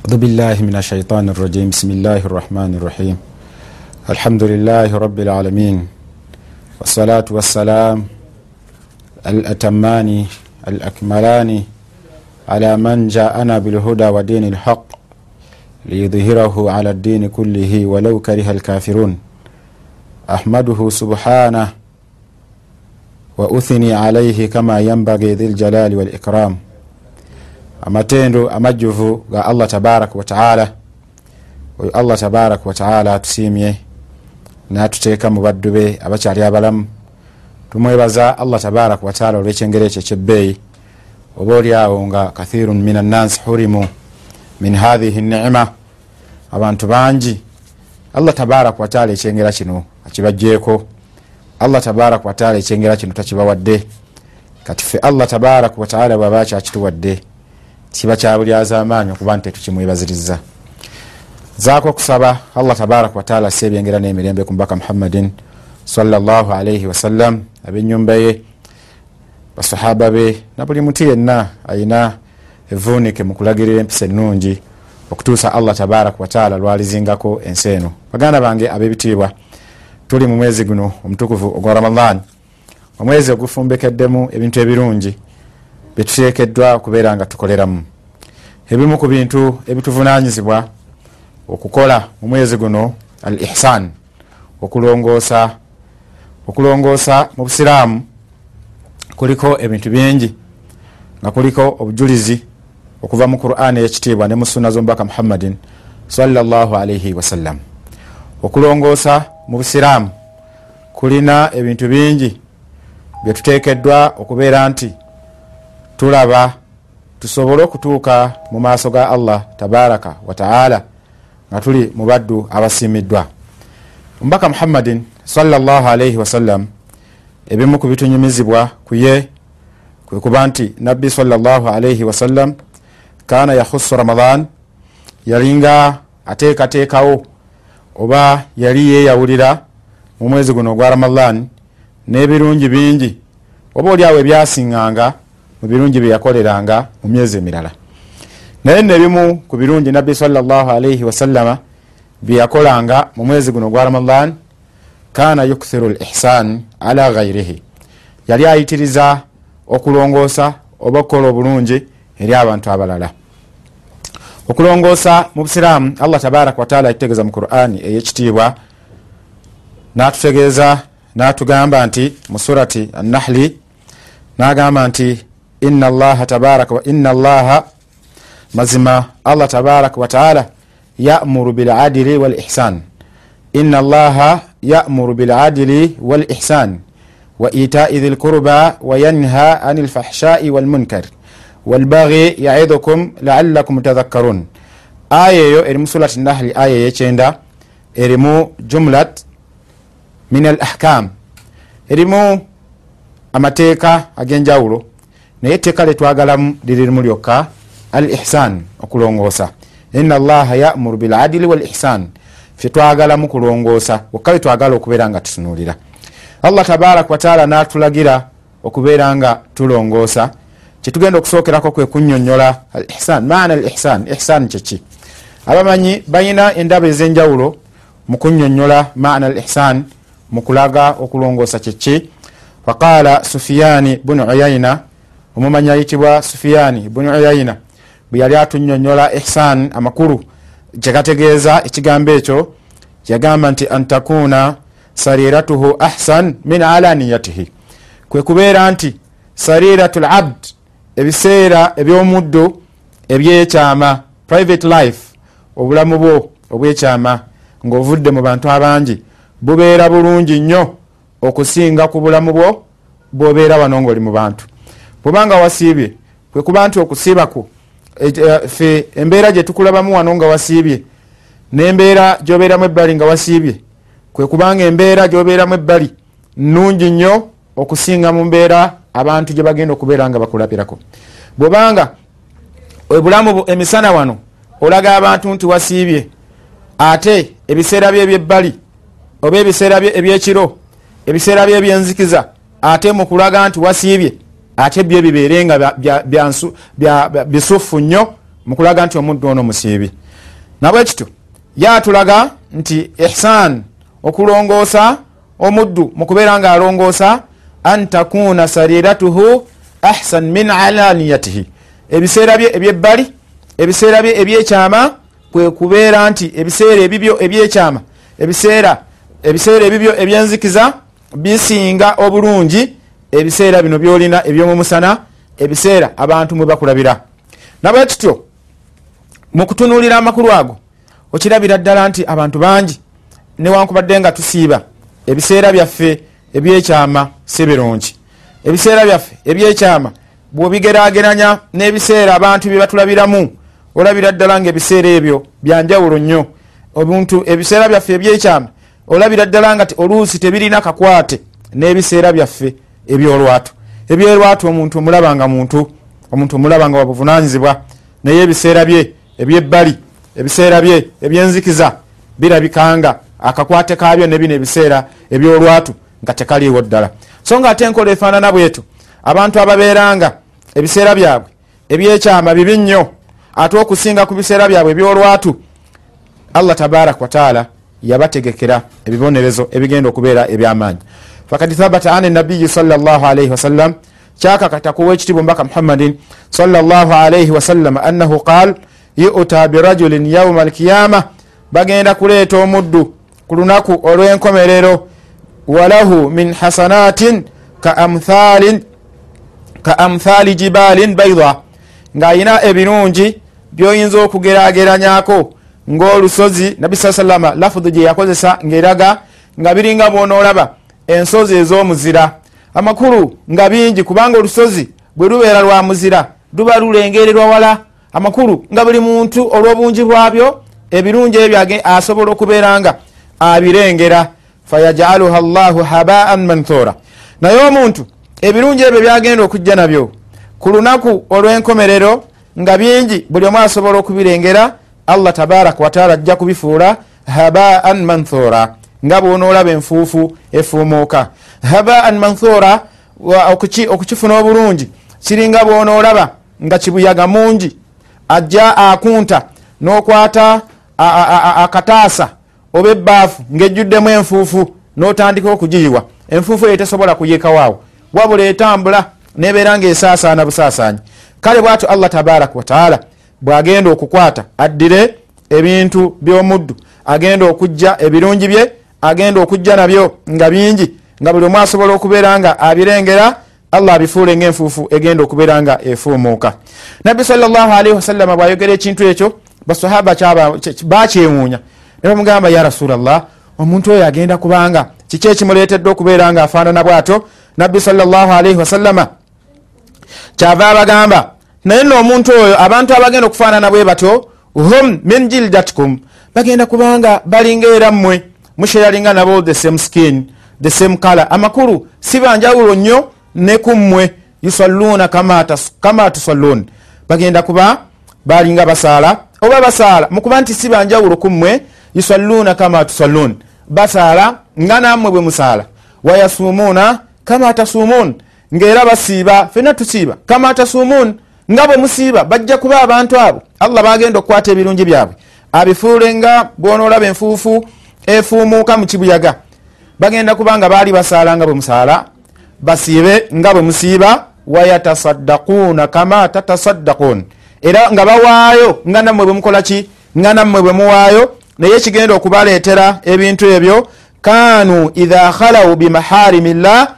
أعوذ بالله من الشيطان الرجيم. بسم الله الرحمن الرحيم. الحمد لله رب العالمين. والصلاة والسلام الأتمان الأكملان على من جاءنا بالهدى ودين الحق ليظهره على الدين كله ولو كره الكافرون. أحمده سبحانه وأثني عليه كما ينبغي ذي الجلال والإكرام. Amatendo amajjuvu ga allah tabaraka wataala oyo allah tabaraka wataala atusiimye natuteeka mu baddu be abakyali abalamu. Tumwebaza allah tabaraka wataala olwekyengero ekyo ekyebbeeyi. Oba oliawo nga kathirun min annansi hurimu min hathihi nicima abantu bangi allah tabaraka wataala ekyengera kino akibajjeeko allah tabaraka wataala ekyengera kino takibawadde. Kati fe allah tabaraka wataala bwaba kyakituwadde kiba kyabulyaza amaanyi okuba nti tetukimwebaziriza zaako okusaba allah tabaraka wataala si ebyengera n'emirembe ku mubaka muhammadin salaalaihi wasallam abenyumba ye basahaba be na buli muti yenna ayina evunike mu kulagirira empisa ennungi okutuusa allah tabaraka wataala lwalizingako ensi eno. Baganda bange ab'ebitiibwa tuli mu mwezi guno omutukuvu ogwa ramadan omwezi ogufumbekeddemu ebintu ebirungi byetuteekeddwa okubeera nga tukoleramu. Ebimu ku bintu ebituvunanyizibwa okukola mu mwezi guno al ihsan okulongoosa okulongoosa mu busiraamu kuliko ebintu bingi nga kuliko obujulizi okuva mu quran eyekitiibwa ne mu sunna z'omubaka muhammadin salaalaihi wasallam okulongoosa mu busiraamu kulina ebintu bingi byetuteekeddwa okubeera nti tulaba tusobole okutuuka mu maaso ga allah tabaraka wataala nga tuli mu baddu abasiimiddwa. Omubaka muhammadin salaalaihi wasallam ebimu ku bitunyumizibwa ku ye kwe kuba nti nabbi salaalaihi wasallam kana yahusu ramadan yalinga ateekateekawo oba yali yeyawulira mu mwezi guno ogwa ramadan n'ebirungi bingi oba oliawo ebyasiŋŋanga mu birungi byeyakoleranga mu myezi emirala. Naye nebimu ku birungi nabbi salaalaihi wasallama byeyakolanga mu mwezi guno gwa ramadan kana yukthiru l ihsan ala ghairihi yali ayitiriza okulongoosa oba okukola obulungi eri abantu abalala. Okulongoosa mu busiraamu allah tabaraka wataala akitegeeza mu qurani eyekitiibwa natutegeeza natugamba nti mu surati annahli nagamba nti ina allaha tabaraka ina allaha mazima. Allah tabaraka wataala yamuru biladili walihsan ina allaha yamuru biladili walihsan wa itai dhi lkurba wayanha ani lfahshai walmunkar walbaghi yaidhukum laalakum tadhakkarun. Aya eyo eri mu surati nahli aya eyekyenda erimu jumlat min al ahkam erimu amateeka ag'enjawulo naye etteeka letwagalamu liririmu lyokka al ihsan okulongoosa. Ina allaha yamuru biladili wal ihsan fe twagalamu kulongoosa wokka wetwagala okubeera nga tutunulira allah tabaraka wataala natulagira okubeera nga tulongoosa. Kyetugenda okusookerako kwe kunyonyola al ihsan maana al ihsan ihsan kyeki abamanyi bayina endaba ez'enjawulo mu kunyonyola maana al ihsan mu kulaga okulongoosa kyeki faqala sufiyani bunu uyaina omumanyi ayitibwa sufiyani bunu uyaina bwe yali atunyonyola ihsan amakulu kyekategeeza ekigambo ekyo yagamba nti antakuna sariratuhu ahsan min alaniyatihi. Kwe kubeera nti sariratu labd ebiseera ebyomuddo ebyekyama private life obulamu bwo obwekyama ngaovudde mu bantu abangi bubeera bulungi nnyo okusinga ku bulamu bwo bwobeera wano ngaoli mu bantu bwobanga wasiibye kwekuba nti okusiibako fe embeera gyetukulabamu wano nga wasiibye nembeera gyobeeramu ebbali nga wasiibye kwekubanga embeera gyobeeramu ebbali nungi nnyo okusinga mu mbeera abantu gye bagenda okubeera nga bakulabirako bwobanga ebulamu emisana wano olaga abantu nti wasiibye ate ebiseera bye ebyebbali oba ebiseera ebyekiro ebiseera bye ebyenzikiza ate mukulaga nti wasiibye ate byo bibeere nga bisufu nnyo mukulaga nti omuddu ono musiibi. Nabwe kityo yatulaga nti ihsan okulongoosa omuddu mukubeera nga alongoosa an takuna sariratuhu ahsan min alaniyatihi. Ebiseera bye ebyebbali ebiseera bye ebyekyama kwe kubeera nti ebiseera ebibyo ebyekyama ebiseera ebibyo ebyenzikiza bisinga obulungi ebiseera bino byolina ebyomumusana ebiseera abantu mwe bakulabira. Nabwe tutyo mukutunulira amakulu ago okirabira ddala nti abantu bangi newankubadde nga tusiiba ebiseera byaffe ebyekyama si birungi. Ebiseera byaffe ebyekyama bwobigerageranya n'ebiseera abantu byebatulabiramu olabira ddala nga ebiseera ebyo byanjawulo nnyo. Obuntu ebiseera byaffe ebyekyama olabira ddala nga oluusi tebirina kakwate n'ebiseera byaffe ebyolwatu. Ebyolwatu omuntu omulaba nga muntu omuntu omulaba nga wabuvunanyizibwa naye ebiseera bye ebyebbali ebiseera bye ebyenzikiza birabikanga akakwate kabyo nebino ebiseera ebyolwatu nga tekaliiwo ddala. So nga ate enkola efaanana bwetu abantu ababeeranga ebiseera byabwe ebyekyama bibi nnyo ate okusinga ku biseera byabwe ebyolwatu allah tabaraka wataala yabategekera ebibonerezo ebigenda okubeera ebyamaanyi fakad thabata an nabiyi salaalaihi wasallam kyakakatakuwa ekitibwa mbaka muhammadin salaalaihi wasallam annahu qal yuta birajulin yauma alkiyama bagenda kuleeta omuddu ku lunaku olw'enkomerero walahu min hasanatin ka amthali jibalin baida ng'ayina ebirungi byoyinza okugerageranyako ng'olusozi nabbi saa salama lafudu gye yakozesa ng'eraga nga biringa bwonoolaba ensozi ez'omuzira. Amakulu nga bingi kubanga olusozi bwe lubeera lwa muzira luba lulengererwa wala. Amakulu nga buli muntu olw'obungi bwabyo ebirungi ebyo asobola okubeera nga abirengera. Fayajaluha llahu habaan manthura. Naye omuntu ebirungi ebyo byagenda okujja nabyo ku lunaku olw'enkomerero nga bingi buli omu asobola okubirengera allah tabaraka wataala ajja kubifuula habaan manthura nga bwonoolaba enfuufu efuumuuka. Habaan manthura okukifuna obulungi kiringa bwonoolaba nga kibuyaga mungi ajja akunta n'okwata akataasa oba ebbaafu ng'ejjuddemu enfuufu n'otandika okugiyiwa. Enfuufu eyo tesobola kuyiikawaawo wabula etambula nebeera ngaesaasaana busaasaanyi kale bwatyo allah tabaraka wataala bwagenda okukwata addire ebintu by'omuddu agenda okujja ebirungi bye agenda okujja nabyo nga bingi nga buli omu asobola okubeera nga abirengera allah abifuule ngaenfuufu egenda okubeera nga efuumuuka. Nabbi salllahalihi wasallama bwayogera ekintu ekyo basahaba bakyewuunya ne bamugamba ya rasulllah omuntu oyo agenda kubanga kiki ekimuleetedde okubeera nga afaanana bwato nabbi salllahalihi wasallama kyava abagamba naye nno omuntu oyo abantu abagenda okufaanana bwe batyo hum min jildatkum bagenda kubanga balinga era mmwe musheyalinga nabo the same skin the same color. Amakulu si banjawulo nnyo ne ku mmwe yusalluuna kama tusalluun. Bagenda kuba balinga basaala oba basaala mukuba nti si banjawulo ku mmwe yusalluuna kama tusalluun. Basaala nga nammwe bwe musaala. Wayasuumuuna kama tasuumuun. Ngaera basiiba fenna tusiiba kama tasuumuun nga bwe musiiba bajja kuba abantu abo. Allah bagenda okukwata ebirungi byabwe. Abifuule nga bwonoolaba enfuufu efuumuuka mu kibuyaga. Bagenda kuba nga baali basaala nga bwe musaala basiibe nga bwe musiiba wayatasaddaquuna kama tatasaddaquun era nga bawaayo nga nammwe bwe mukola ki? Nga nammwe bwe muwaayo naye ekigenda okubaleetera ebintu ebyo kanu idha khalawu bimaharimillah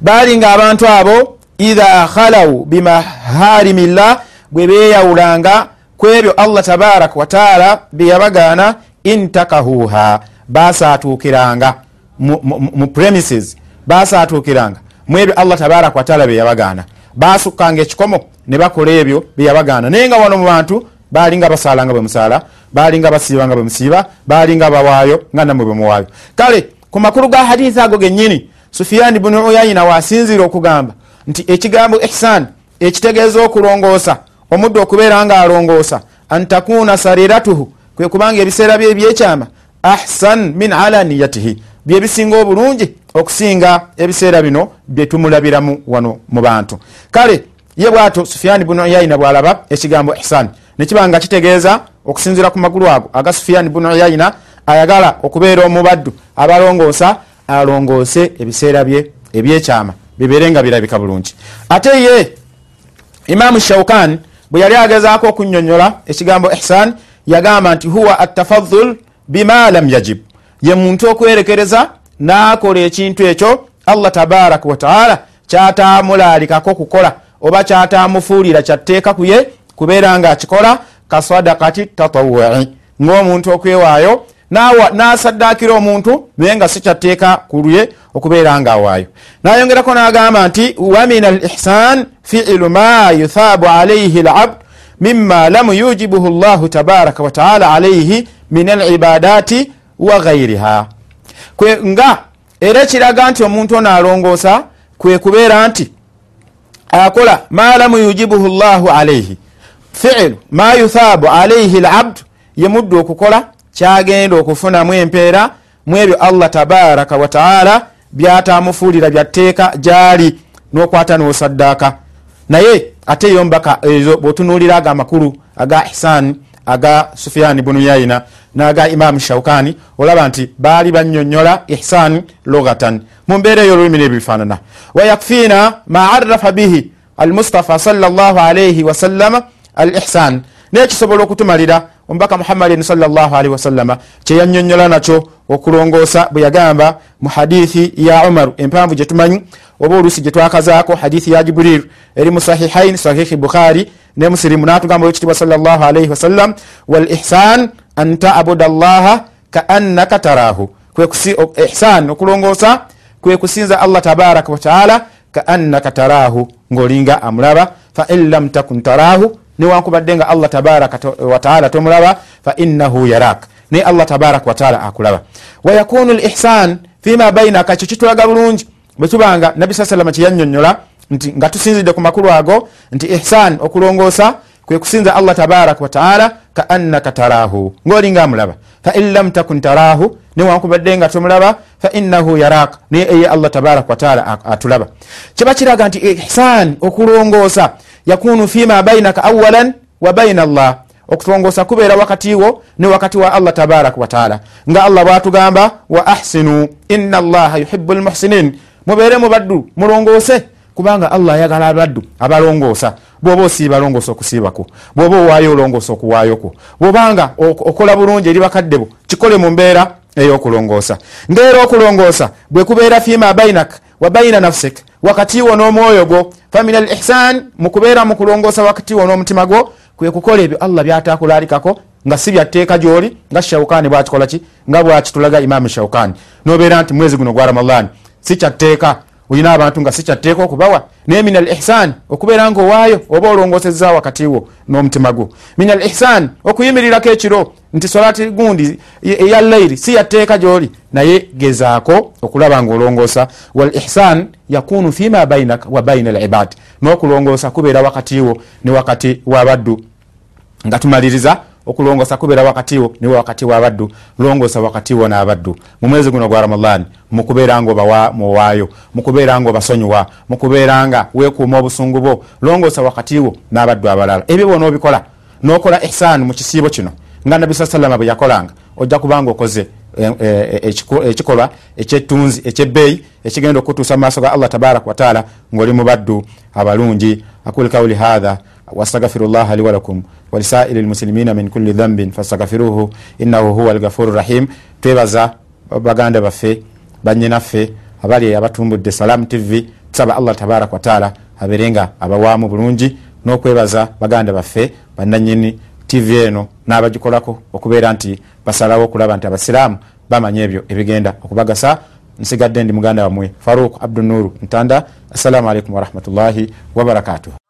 baali nga abantu abo idha khalawu bimaharimillah bwe beyawulanga ku ebyo allah tabaraka wataala byeyabagaana intakahuha basaatuukiranga mu premises basaatuukiranga mu ebyo allah tabaraka wataala byeyabagaana basukkanga ekikomo ne bakola ebyo byeyabagaana naye nga wano mu bantu basaala nga bwe musaala balinga basiiba nga bwe musiiba balinga bawaayo nga namwe bwe muwaayo. Kale ku makulu ga hadithi ago gennyini sufiyani bunu uyayina wasinziire okugamba nti ekigambo ihsan ekitegeeza okulongoosa omuddu okubeera nga alongoosa antakuna sariratuhu kwe kubanga ebiseera bye ebyekyama ahsan min alaniyatihi byebisinga obulungi okusinga ebiseera bino byetumulabiramu wano mu bantu. Kale ye bwato sufiyani bunu uyaina bwalaba ekigambo ihsan nekiba nga kitegeeza okusinzira ku magulu ago aga sufiyani bunu uyaina ayagala okubeera omubaddu abalongoosa alongoose ebiseera bye ebyekyama bibeere nga birabika bulungi. Ate ye imamu shaukan bwe yali agezaako okunyonyola ekigambo ihsan yagamba nti huwa atafadul bima lam yajib. Ye muntu okwerekereza nakola ekintu ekyo allah tabaraka wataala kyatamulalikako kukola oba kyatamufuulira kyatteeka kuye kubeera nga akikola kasadakati tatawui ngaomuntu okwewaayo nasaddakira omuntu naye nga si kyatteeka kulye okubeera nga awaayo nayongerako nagamba nti wamin al ihsan fiilu ma yuthabu alaihi labd mima lam yujibuhu llahu tabaraka wataala alaihi min alibadati wa gairiha nga era ekiraga nti omuntu ono alongoosa kwe kubeera nti akola ma lam yujibuhu llahu alaihi fiilu ma yuthabu alaihi labdu ye muddu okukola kyagenda okufunamu empeera mu ebyo allah tabaraka wataala byatamufuulira byatteeka gyali nokwata nosaddaaka. Naye ate yombaka ezo bwotunuulira ago amakulu aga ihsan aga sufiyani bunu yaina naga imamu shaukani olaba nti baali banyonyola ihsan lugatan mumbeera eyo olulimi nebifaanana. Wayakfiina ma arafa bihi almustafa salaalaihi wasallama al ihsan nekisobola okutumalira omubaka muhammadin salaalii wasallama kyeyanyonyola nakyo okulongoosa bwe yagamba mu hadithi ya umaru empanvu gyetumanyi oba oluusi gyetwakazaako hadithi ya jibril. Eri mu sahihain sahihi bukhari ne musirimu natugamba wekitibwa salaalii wasallam wal ihsan an tabuda llaha kaannaka tarahu. Ihsan okulongoosa kwe kusinza allah tabaraka wataala kaannaka tarahu. Ngaolinga amulaba fain lam takun tarahu. Newankubadde nga allah tabaraka wataala tomulaba fainahu yarak naye allah tabaraka wataala akulaba. Wayakunu l ihsan fima bainaka ekyo kitulaga bulungi bwetubanga nabi saa salama kyeyanyonyola nti nga tusinzidde ku makulu ago nti ihsan okulongoosa kwe kusinza allah tabaraka wataala kaannaka tarahu ngaolinga amulaba fain lam takun tarahu newankubadde nga tomulaba fainahu yarak naye eye allah tabaraka wataala atulaba. Kiba kiraga nti ihsan okulongoosa yakunu fima bainaka awalan wa baina allah okutongoosa kubeera wakati wo ne wakati wa allah tabaraka wataala nga allah bwatugamba wa ahsinu ina allaha yuhibu lmuhsinin mubeere mubaddu mulongoose kubanga allah ayagala abaddu abalongoosa. Bwoba osiiba alongoosa okusiibako. Bwoba owaayo olongoosa okuwaayoko. Bwobanga okola bulungi eri bakadde bo kikole mu mbeera ey'okulongoosa. Ngaera okulongoosa bwe kubeera fima bainak wa baina nafsik wakati wo n'omwoyo gwo famin al ihsan mukubeera mukulongoosa wakati wo n'omutima gwo kwe kukola ebyo allah byatakulalikako nga si byatteeka gyoli nga shaukani bwakikolaki nga bwakitulaga imamu shaukani nobeera nti mwezi guno gwa ramadan si kyatteeka olina abantu nga si kyatteeka okubawa. Naye min al ihsan okubeera nga owaayo oba olongoseza wakati wo n'omutima gwo. Min al ihsan okuyimirirako ekiro nti solati gundi eya lairi si yatteeka gyoli naye gezaako okulaba nga olongoosa wal ihsan yakunu fima bainaka wa baina alibad n'okulongoosa kubeera wakati wo ne wakati wabaddu nga tumaliriza okulongosa kubeera wakatiwo niwe wakati wabaddu longosa wakatiwo n'abaddu mu mwezi guno gwa ramadan mukubeera nga muwaayo mukubeera nga obasonyiwa mukubeera nga weekuuma obusungu bwo longosa wakatiwo n'abaddu abalala. Ebyo bona obikola nokola ihsan mu kisiibo kino nga nabi saa salama bwe yakolanga ojja kubanga okoze ekikolwa ekyettunzi ekyebbeeyi ekigenda okutuusa mu maaso ga allah tabaraka wataala ngaoli mubaddu abalungi. Akuli kauli hatha wastagfiru llaha li walakum walisairi lmuslimina min kulli dhambin fastagfiruhu innahu huwa algafuru rahim twebaza baganda baffe banyinaffe abali abatumbudde salam tv tusaba allah tabaraka wataala aberenga abawaamu bulungi. N'okwebaza baganda baffe bananyini tv eno n'abagikolako okubeera nti basalawo okulaba nti abasiraamu bamanya ebyo ebigenda okubagasa. Nsigadde ndi muganda wamwe faruk abdunuru ntanda. Assalamu alaikum warahmatullahi wabarakatuh